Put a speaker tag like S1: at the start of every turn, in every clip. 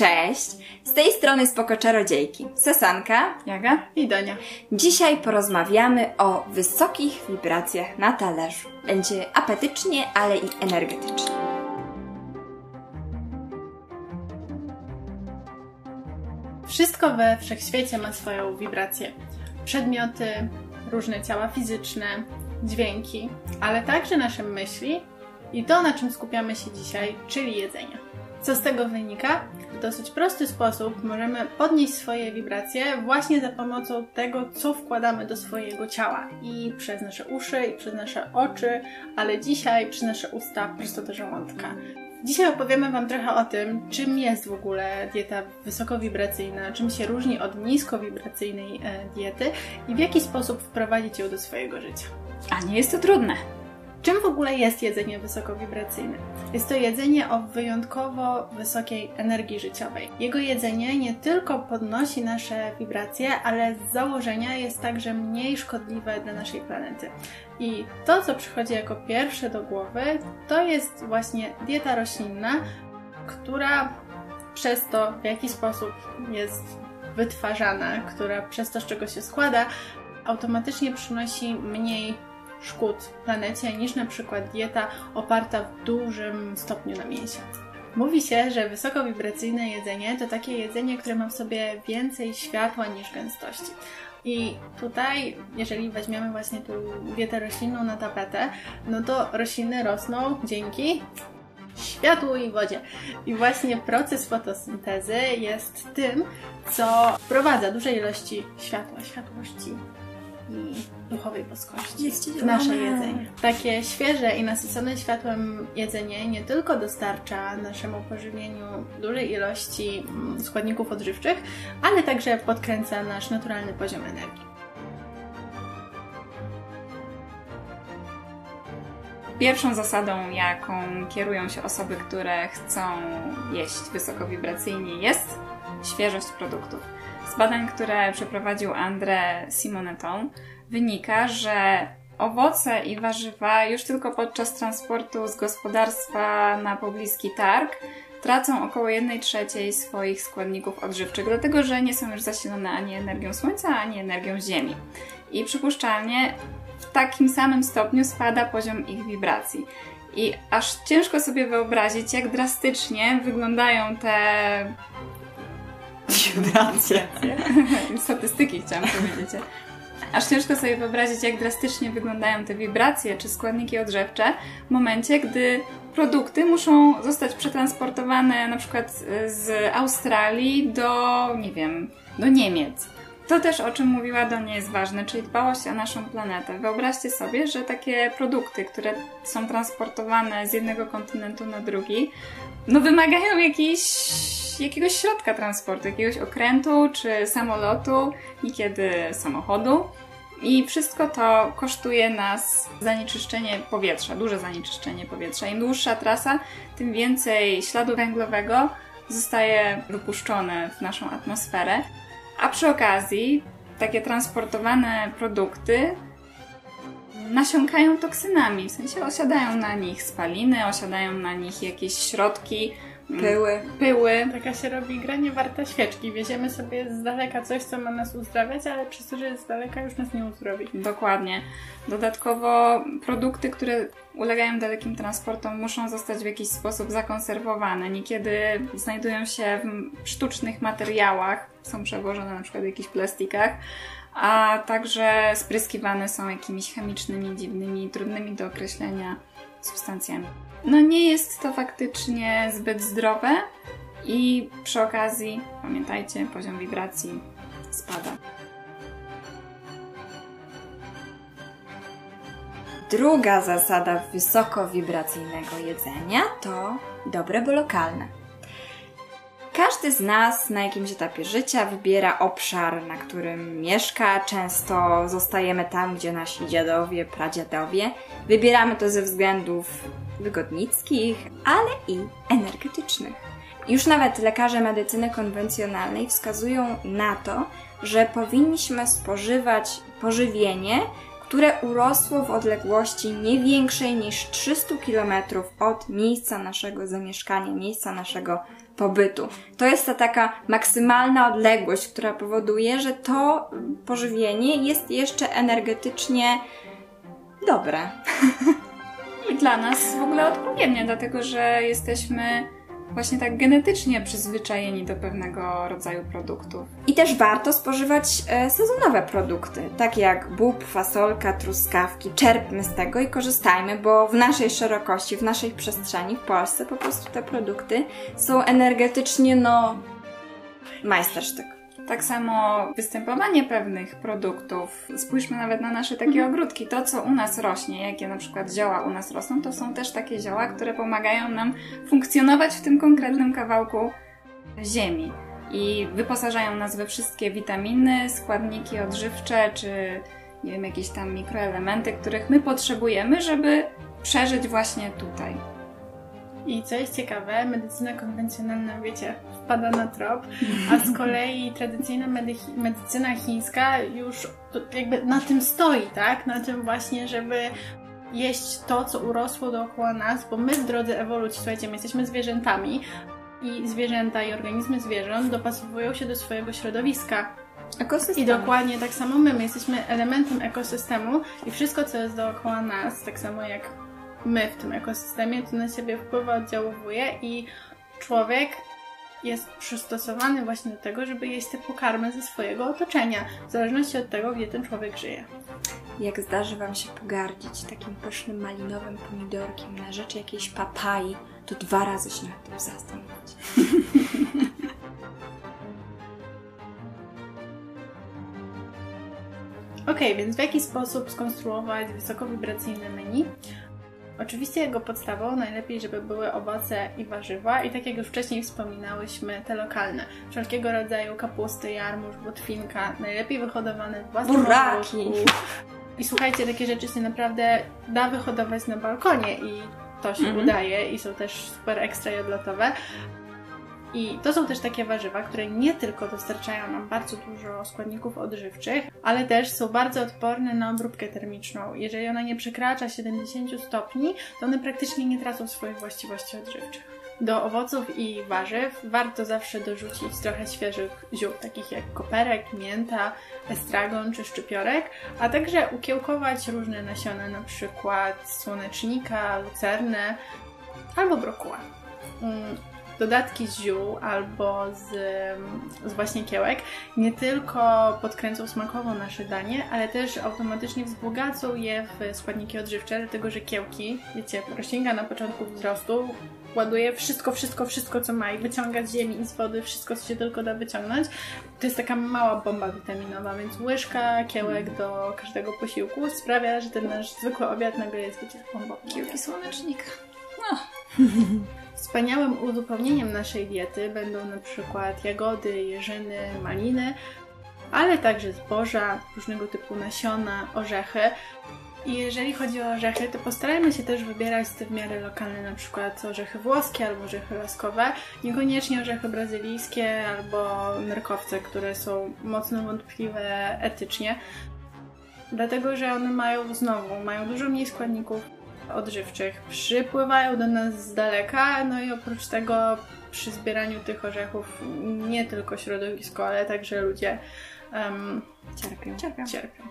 S1: Cześć! Z tej strony Spoko Czarodziejki. Sasanka.
S2: Jaga i Dania.
S1: Dzisiaj porozmawiamy o wysokich wibracjach na talerzu. Będzie apetycznie, ale i energetycznie.
S2: Wszystko we wszechświecie ma swoją wibrację. Przedmioty, różne ciała fizyczne, dźwięki, ale także nasze myśli i to, na czym skupiamy się dzisiaj, czyli jedzenie. Co z tego wynika? W dosyć prosty sposób możemy podnieść swoje wibracje właśnie za pomocą tego, co wkładamy do swojego ciała i przez nasze uszy, i przez nasze oczy, ale dzisiaj przez nasze usta prosto do żołądka. Dzisiaj opowiemy Wam trochę o tym, czym jest w ogóle dieta wysokowibracyjna, czym się różni od niskowibracyjnej e, diety i w jaki sposób wprowadzić ją do swojego życia.
S1: A nie jest to trudne.
S2: Czym w ogóle jest jedzenie wysokowibracyjne? Jest to jedzenie o wyjątkowo wysokiej energii życiowej. Jego jedzenie nie tylko podnosi nasze wibracje, ale z założenia jest także mniej szkodliwe dla naszej planety. I to, co przychodzi jako pierwsze do głowy, to jest właśnie dieta roślinna, która przez to, w jaki sposób jest wytwarzana, która przez to, z czego się składa, automatycznie przynosi mniej szkód planecie niż na przykład dieta oparta w dużym stopniu na mięsie. Mówi się, że wysokowibracyjne jedzenie to takie jedzenie, które ma w sobie więcej światła niż gęstości. I tutaj, jeżeli weźmiemy właśnie tę dietę roślinną na tapetę, no to rośliny rosną dzięki światłu i wodzie. I właśnie proces fotosyntezy jest tym, co wprowadza duże ilości światła, światłości i duchowej boskości w nasze jedzenie. Takie świeże i nasycone światłem jedzenie nie tylko dostarcza naszemu pożywieniu dużej ilości mm, składników odżywczych, ale także podkręca nasz naturalny poziom energii.
S3: Pierwszą zasadą, jaką kierują się osoby, które chcą jeść wysokowibracyjnie, jest świeżość produktów. Z badań, które przeprowadził André Simoneton, wynika, że owoce i warzywa już tylko podczas transportu z gospodarstwa na pobliski targ tracą około 1 trzeciej swoich składników odżywczych, dlatego że nie są już zasilone ani energią słońca, ani energią ziemi. I przypuszczalnie w takim samym stopniu spada poziom ich wibracji. I aż ciężko sobie wyobrazić, jak drastycznie wyglądają te
S1: Wibracje.
S3: Statystyki chciałam powiedzieć. Aż ciężko sobie wyobrazić, jak drastycznie wyglądają te wibracje czy składniki odżywcze w momencie, gdy produkty muszą zostać przetransportowane na przykład z Australii do, nie wiem, do Niemiec. To też, o czym mówiła Donia, jest ważne, czyli dbałość o naszą planetę. Wyobraźcie sobie, że takie produkty, które są transportowane z jednego kontynentu na drugi, no wymagają jakiejś jakiegoś środka transportu, jakiegoś okrętu czy samolotu, niekiedy samochodu. I wszystko to kosztuje nas zanieczyszczenie powietrza, duże zanieczyszczenie powietrza. Im dłuższa trasa, tym więcej śladu węglowego zostaje wypuszczone w naszą atmosferę. A przy okazji takie transportowane produkty nasiąkają toksynami, w sensie osiadają na nich spaliny, osiadają na nich jakieś środki,
S1: Pyły.
S3: Pyły.
S2: Taka się robi gra nie warta świeczki. Wieziemy sobie z daleka coś, co ma nas uzdrawiać, ale przez to, że jest z daleka, już nas nie uzdrowi.
S3: Dokładnie. Dodatkowo produkty, które ulegają dalekim transportom, muszą zostać w jakiś sposób zakonserwowane. Niekiedy znajdują się w sztucznych materiałach, są przewożone na przykład w jakichś plastikach, a także spryskiwane są jakimiś chemicznymi, dziwnymi, trudnymi do określenia substancjami. No nie jest to faktycznie zbyt zdrowe i przy okazji, pamiętajcie, poziom wibracji spada.
S1: Druga zasada wysokowibracyjnego jedzenia to dobre, bo lokalne. Każdy z nas na jakimś etapie życia wybiera obszar, na którym mieszka. Często zostajemy tam, gdzie nasi dziadowie, pradziadowie. Wybieramy to ze względów wygodnickich, ale i energetycznych. Już nawet lekarze medycyny konwencjonalnej wskazują na to, że powinniśmy spożywać pożywienie, które urosło w odległości nie większej niż 300 km od miejsca naszego zamieszkania, miejsca naszego pobytu. To jest ta taka maksymalna odległość, która powoduje, że to pożywienie jest jeszcze energetycznie dobre.
S3: I dla nas w ogóle odpowiednie, dlatego że jesteśmy właśnie tak genetycznie przyzwyczajeni do pewnego rodzaju produktów.
S1: I też warto spożywać e, sezonowe produkty, takie jak bób, fasolka, truskawki. Czerpmy z tego i korzystajmy, bo w naszej szerokości, w naszej przestrzeni, w Polsce po prostu te produkty są energetycznie, no, majstersztyk.
S3: Tak samo występowanie pewnych produktów. Spójrzmy nawet na nasze takie
S1: Mhm.
S3: ogródki. To, co u nas rośnie, jakie na przykład zioła u nas rosną, to są też takie zioła, które pomagają nam funkcjonować w tym konkretnym kawałku ziemi. I wyposażają nas we wszystkie witaminy, składniki odżywcze, czy nie wiem, jakieś tam mikroelementy, których my potrzebujemy, żeby przeżyć właśnie tutaj.
S2: I co jest ciekawe, medycyna konwencjonalna, wiecie, wpada na trop, a z kolei tradycyjna medy- medycyna chińska już jakby na tym stoi, tak? Na tym właśnie, żeby jeść to, co urosło dookoła nas, bo my w drodze ewolucji, słuchajcie, my jesteśmy zwierzętami i zwierzęta i organizmy zwierząt dopasowują się do swojego środowiska.
S1: Ekosystem.
S2: I dokładnie tak samo my, my jesteśmy elementem ekosystemu i wszystko, co jest dookoła nas, tak samo jak my w tym ekosystemie, to na siebie wpływa, oddziałuje i człowiek jest przystosowany właśnie do tego, żeby jeść te pokarmy ze swojego otoczenia, w zależności od tego, gdzie ten człowiek żyje.
S1: Jak zdarzy Wam się pogardzić takim pysznym malinowym pomidorkiem na rzecz jakiejś papai, to dwa razy się nad tym zastanowić.
S2: Ok, więc w jaki sposób skonstruować wysokowibracyjne menu? Oczywiście jego podstawą najlepiej, żeby były owoce i warzywa i tak jak już wcześniej wspominałyśmy, te lokalne. Wszelkiego rodzaju kapusty, jarmuż, botwinka, najlepiej wyhodowane w własnym
S1: Buraki.
S2: ogródku. I słuchajcie, takie rzeczy się naprawdę da wyhodować na balkonie i to się
S1: Mhm.
S2: udaje i są też super ekstra i odlotowe. I to są też takie warzywa, które nie tylko dostarczają nam bardzo dużo składników odżywczych, ale też są bardzo odporne na obróbkę termiczną. Jeżeli ona nie przekracza 70 stopni, to one praktycznie nie tracą swoich właściwości odżywczych. Do owoców i warzyw warto zawsze dorzucić trochę świeżych ziół, takich jak koperek, mięta, estragon czy szczypiorek, a także ukiełkować różne nasiona, na przykład słonecznika, lucernę albo brokuła. Dodatki z ziół albo z, z właśnie kiełek nie tylko podkręcą smakowo nasze danie, ale też automatycznie wzbogacą je w składniki odżywcze, dlatego że kiełki, wiecie, roślinka na początku wzrostu ładuje wszystko, wszystko, wszystko co ma i wyciąga z ziemi i z wody wszystko, co się tylko da wyciągnąć. To jest taka mała bomba witaminowa, więc łyżka kiełek do każdego posiłku sprawia, że ten nasz zwykły obiad nagle jest, wiecie, bombą.
S3: Kiełki słonecznika.
S2: Wspaniałym uzupełnieniem naszej diety będą na przykład jagody, jeżyny, maliny, ale także zboża, różnego typu nasiona, orzechy. I jeżeli chodzi o orzechy, to postarajmy się też wybierać te w miarę lokalne, na przykład orzechy włoskie albo orzechy laskowe, niekoniecznie orzechy brazylijskie albo nerkowce, które są mocno wątpliwe etycznie, dlatego że one mają znowu, mają dużo mniej składników odżywczych, przypływają do nas z daleka, no i oprócz tego przy zbieraniu tych orzechów nie tylko środowisko, ale także ludzie em,
S1: Cierpią.
S2: cierpią. cierpią.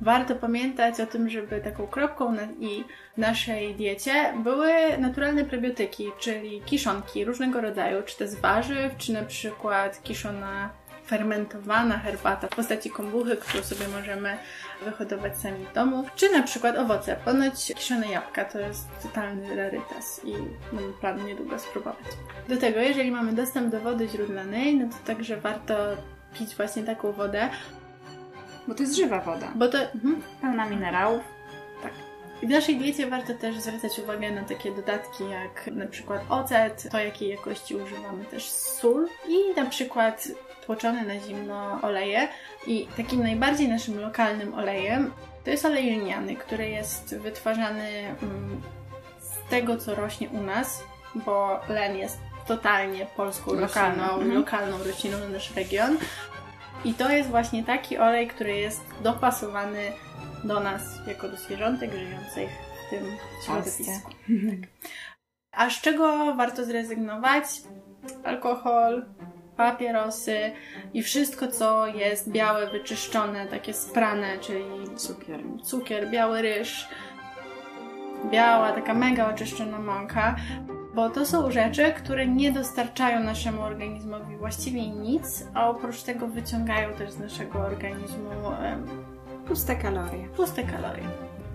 S2: Warto pamiętać o tym, żeby taką kropką na i w naszej diecie były naturalne prebiotyki, czyli kiszonki różnego rodzaju, czy to z warzyw, czy na przykład kiszona fermentowana herbata w postaci kombuchy, którą sobie możemy wyhodować sami w domu, czy na przykład owoce. Ponoć kiszone jabłka to jest totalny rarytas i mam plan niedługo spróbować. Do tego, jeżeli mamy dostęp do wody źródlanej, no to także warto pić właśnie taką wodę,
S3: Bo to jest żywa woda.
S2: bo to... Mhm.
S3: Pełna minerałów.
S2: I w naszej diecie warto też zwracać uwagę na takie dodatki jak na przykład ocet, to jakiej jakości używamy też sól i na przykład tłoczone na zimno oleje. I takim najbardziej naszym lokalnym olejem to jest olej lniany, który jest wytwarzany mm, z tego, co rośnie u nas, bo len jest totalnie polską
S3: Lokalną,
S2: rośliną,
S3: mhm.
S2: lokalną rośliną na nasz region. I to jest właśnie taki olej, który jest dopasowany do nas jako do zwierzątek żyjących w tym środowisku.
S1: Mhm.
S2: A z czego warto zrezygnować? Alkohol, papierosy i wszystko, co jest białe, wyczyszczone, takie sprane, czyli
S1: Cukier.
S2: cukier, biały ryż, biała, taka mega oczyszczona mąka, bo to są rzeczy, które nie dostarczają naszemu organizmowi właściwie nic, a oprócz tego wyciągają też z naszego organizmu
S1: Puste kalorie.
S2: puste kalorie.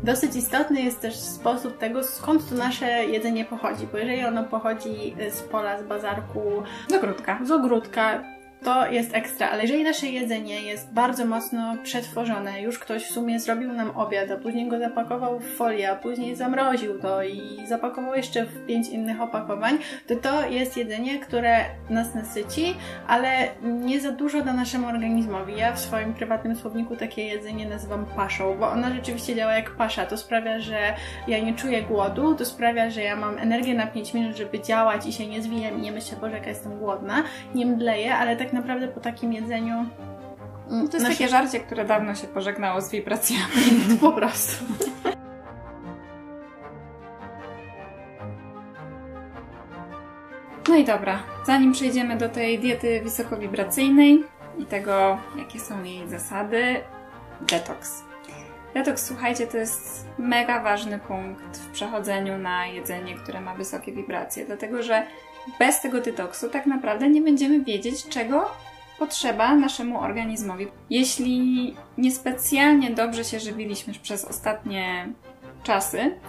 S2: Dosyć istotny jest też sposób tego, skąd to nasze jedzenie pochodzi, bo jeżeli ono pochodzi z pola, z bazarku,
S3: Do krótka.
S2: z ogródka, to jest ekstra, ale jeżeli nasze jedzenie jest bardzo mocno przetworzone, już ktoś w sumie zrobił nam obiad, a później go zapakował w folię, a później zamroził to i zapakował jeszcze w pięć innych opakowań, to to jest jedzenie, które nas nasyci, ale nie za dużo da naszemu organizmowi. Ja w swoim prywatnym słowniku takie jedzenie nazywam paszą, bo ona rzeczywiście działa jak pasza. To sprawia, że ja nie czuję głodu, to sprawia, że ja mam energię na 5 minut, żeby działać i się nie zwijam i nie myślę, boże, jaka jestem głodna, nie mdleję, ale tak naprawdę po takim jedzeniu mm,
S3: To jest takie żarcie, które dawno się pożegnało z wibracjami.
S2: po prostu.
S3: No i dobra, zanim przejdziemy do tej diety wysokowibracyjnej i tego, jakie są jej zasady, detoks. Detoks, słuchajcie, to jest mega ważny punkt w przechodzeniu na jedzenie, które ma wysokie wibracje, dlatego że bez tego detoksu tak naprawdę nie będziemy wiedzieć, czego potrzeba naszemu organizmowi. Jeśli niespecjalnie dobrze się żywiliśmy przez ostatnie czasy,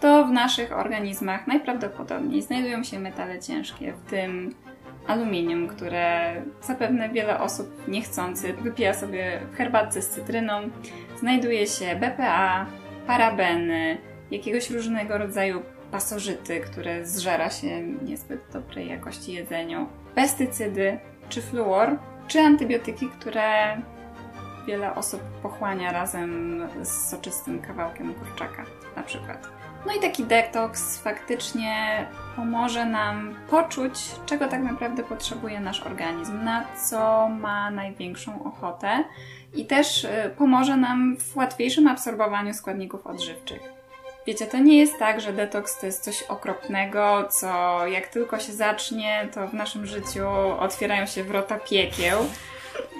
S3: to w naszych organizmach najprawdopodobniej znajdują się metale ciężkie, w tym aluminium, które zapewne wiele osób niechcący wypija sobie w herbatce z cytryną. Znajduje się BPA, parabeny, jakiegoś różnego rodzaju pasożyty, które zżera się niezbyt dobrej jakości jedzeniu, pestycydy, czy fluor, czy antybiotyki, które wiele osób pochłania razem z soczystym kawałkiem kurczaka na przykład. No i taki detoks faktycznie pomoże nam poczuć, czego tak naprawdę potrzebuje nasz organizm, na co ma największą ochotę i też y, pomoże nam w łatwiejszym absorbowaniu składników odżywczych. Wiecie, to nie jest tak, że detoks to jest coś okropnego, co jak tylko się zacznie, to w naszym życiu otwierają się wrota piekieł.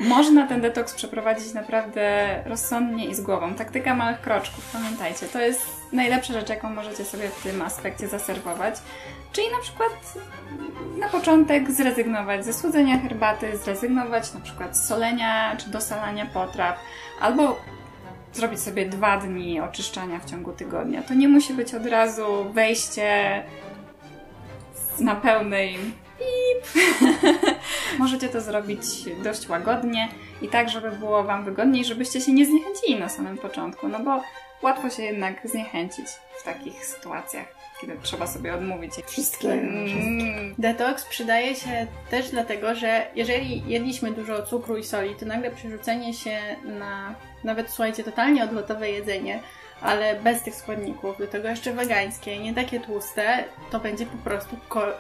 S3: Można ten detoks przeprowadzić naprawdę rozsądnie i z głową. Taktyka małych kroczków, pamiętajcie, to jest najlepsza rzecz, jaką możecie sobie w tym aspekcie zaserwować. Czyli na przykład na początek zrezygnować ze słodzenia herbaty, zrezygnować na przykład z solenia czy dosalania potraw, albo zrobić sobie dwa dni oczyszczania w ciągu tygodnia. To nie musi być od razu wejście na pełnej pip. Możecie to zrobić dość łagodnie i tak, żeby było Wam wygodniej, żebyście się nie zniechęcili na samym początku, no bo łatwo się jednak zniechęcić w takich sytuacjach, kiedy trzeba sobie odmówić
S1: Wszystkiego.
S3: Mm,
S2: Detoks przydaje się też dlatego, że jeżeli jedliśmy dużo cukru i soli, to nagle przerzucenie się na nawet, słuchajcie, totalnie odlotowe jedzenie, ale bez tych składników, do tego jeszcze wegańskie, nie takie tłuste, to będzie po prostu ko-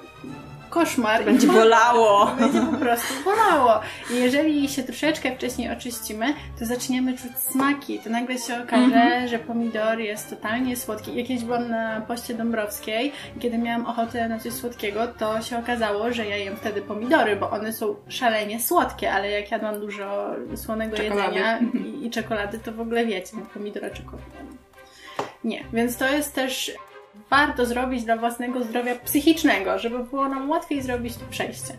S2: koszmar.
S1: Będzie bolało.
S2: Będzie po prostu bolało. I jeżeli się troszeczkę wcześniej oczyścimy, to zaczniemy czuć smaki. To nagle się okaże, że pomidor jest totalnie słodki. Jak kiedyś byłam na poście Dąbrowskiej i kiedy miałam ochotę na coś słodkiego, to się okazało, że ja jem wtedy pomidory, bo one są szalenie słodkie, ale jak jadłam dużo słonego
S3: Czekolady.
S2: jedzenia i, i czekolady, to w ogóle wiecie, no, pomidora czekolada. Nie, więc to jest też warto zrobić dla własnego zdrowia psychicznego, żeby było nam łatwiej zrobić to przejście.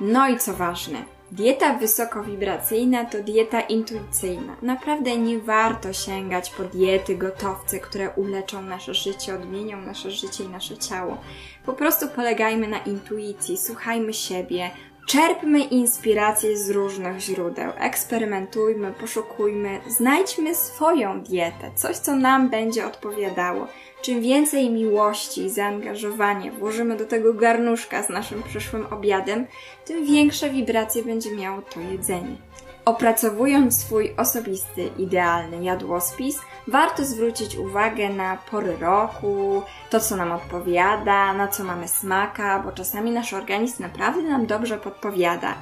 S1: No i co ważne, dieta wysokowibracyjna to dieta intuicyjna. Naprawdę nie warto sięgać po diety, gotowce, które uleczą nasze życie, odmienią nasze życie i nasze ciało. Po prostu polegajmy na intuicji, słuchajmy siebie, czerpmy inspiracje z różnych źródeł, eksperymentujmy, poszukujmy, znajdźmy swoją dietę, coś co nam będzie odpowiadało. Czym więcej miłości i zaangażowania włożymy do tego garnuszka z naszym przyszłym obiadem, tym większe wibracje będzie miało to jedzenie. Opracowując swój osobisty, idealny jadłospis, warto zwrócić uwagę na pory roku, to co nam odpowiada, na co mamy smaka, bo czasami nasz organizm naprawdę nam dobrze podpowiada.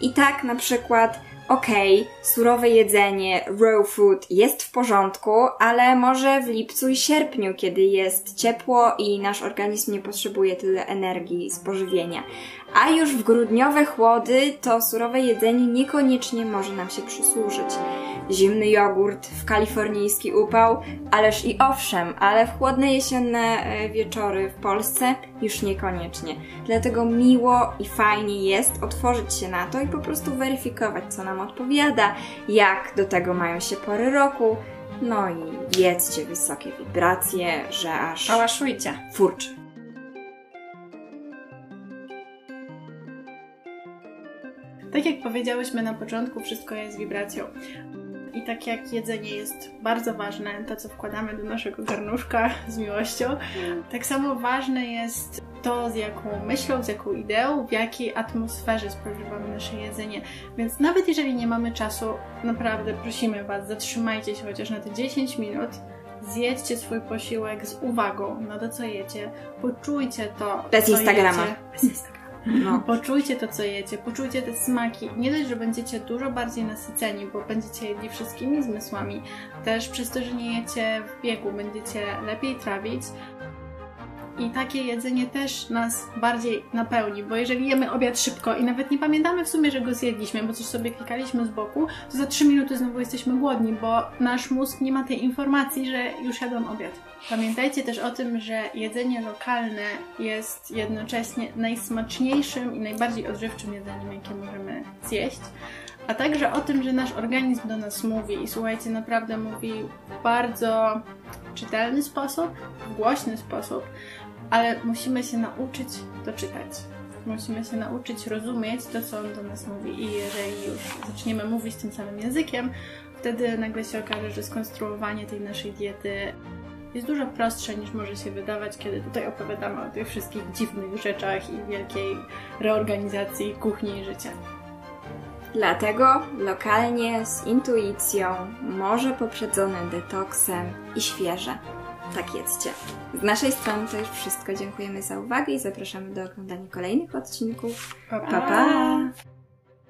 S1: I tak na przykład okej, surowe jedzenie, raw food jest w porządku, ale może w lipcu i sierpniu, kiedy jest ciepło i nasz organizm nie potrzebuje tyle energii z pożywienia. A już w grudniowe chłody to surowe jedzenie niekoniecznie może nam się przysłużyć. Zimny jogurt w kalifornijski upał, ależ i owszem, ale w chłodne jesienne e, wieczory w Polsce już niekoniecznie. Dlatego miło i fajnie jest otworzyć się na to i po prostu weryfikować, co nam odpowiada, jak do tego mają się pory roku. No i jedzcie wysokie wibracje, że aż
S3: Pałaszujcie.
S1: furczy.
S2: Tak jak powiedziałyśmy na początku, wszystko jest wibracją. I tak jak jedzenie jest bardzo ważne, to co wkładamy do naszego garnuszka z miłością, tak samo ważne jest to, z jaką myślą, z jaką ideą, w jakiej atmosferze spożywamy nasze jedzenie. Więc nawet jeżeli nie mamy czasu, naprawdę prosimy Was, zatrzymajcie się chociaż na te 10 minut, zjedźcie swój posiłek z uwagą na to, co jecie, poczujcie to,
S1: Bez Instagrama.
S2: Jecie. Bez Instagrama.
S1: No.
S2: Poczujcie to, co jecie, poczujcie te smaki. Nie dość, że będziecie dużo bardziej nasyceni, bo będziecie jedli wszystkimi zmysłami, też przez to, że nie jecie w biegu, będziecie lepiej trawić. I takie jedzenie też nas bardziej napełni, bo jeżeli jemy obiad szybko i nawet nie pamiętamy w sumie, że go zjedliśmy, bo coś sobie klikaliśmy z boku, to za 3 minuty znowu jesteśmy głodni, bo nasz mózg nie ma tej informacji, że już jadłam obiad. Pamiętajcie też o tym, że jedzenie lokalne jest jednocześnie najsmaczniejszym i najbardziej odżywczym jedzeniem, jakie możemy zjeść. A także o tym, że nasz organizm do nas mówi i słuchajcie, naprawdę mówi w bardzo czytelny sposób, w głośny sposób, ale musimy się nauczyć to czytać. Musimy się nauczyć rozumieć to, co on do nas mówi. I jeżeli już zaczniemy mówić tym samym językiem, wtedy nagle się okaże, że skonstruowanie tej naszej diety jest dużo prostsze niż może się wydawać, kiedy tutaj opowiadamy o tych wszystkich dziwnych rzeczach i wielkiej reorganizacji kuchni i życia.
S1: Dlatego lokalnie, z intuicją, może poprzedzone detoksem i świeże. Tak jedzcie. Z naszej strony to już wszystko. Dziękujemy za uwagę i zapraszamy do oglądania kolejnych odcinków.
S2: Pa,
S1: Pa, pa!